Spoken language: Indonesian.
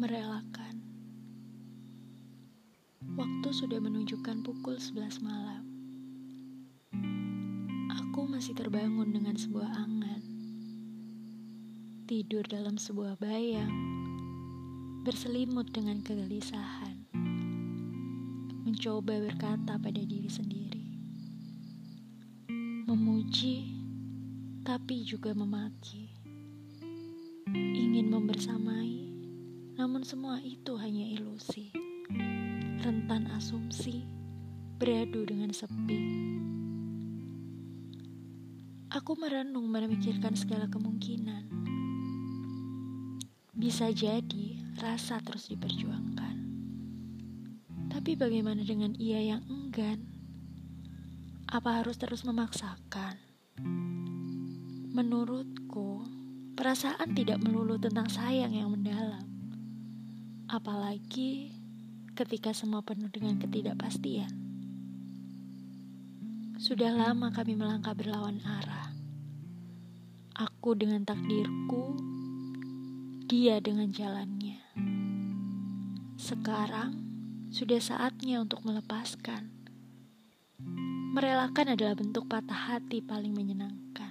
merelakan. Waktu sudah menunjukkan pukul 11 malam. Aku masih terbangun dengan sebuah angan. Tidur dalam sebuah bayang. Berselimut dengan kegelisahan. Mencoba berkata pada diri sendiri. Memuji tapi juga memaki. Ingin membersamai namun semua itu hanya ilusi rentan asumsi, beradu dengan sepi. Aku merenung memikirkan segala kemungkinan. Bisa jadi rasa terus diperjuangkan. Tapi bagaimana dengan ia yang enggan? Apa harus terus memaksakan? Menurutku, perasaan tidak melulu tentang sayang yang mendalam. Apalagi ketika semua penuh dengan ketidakpastian. Sudah lama kami melangkah berlawan arah. Aku dengan takdirku, dia dengan jalannya. Sekarang sudah saatnya untuk melepaskan. Merelakan adalah bentuk patah hati paling menyenangkan.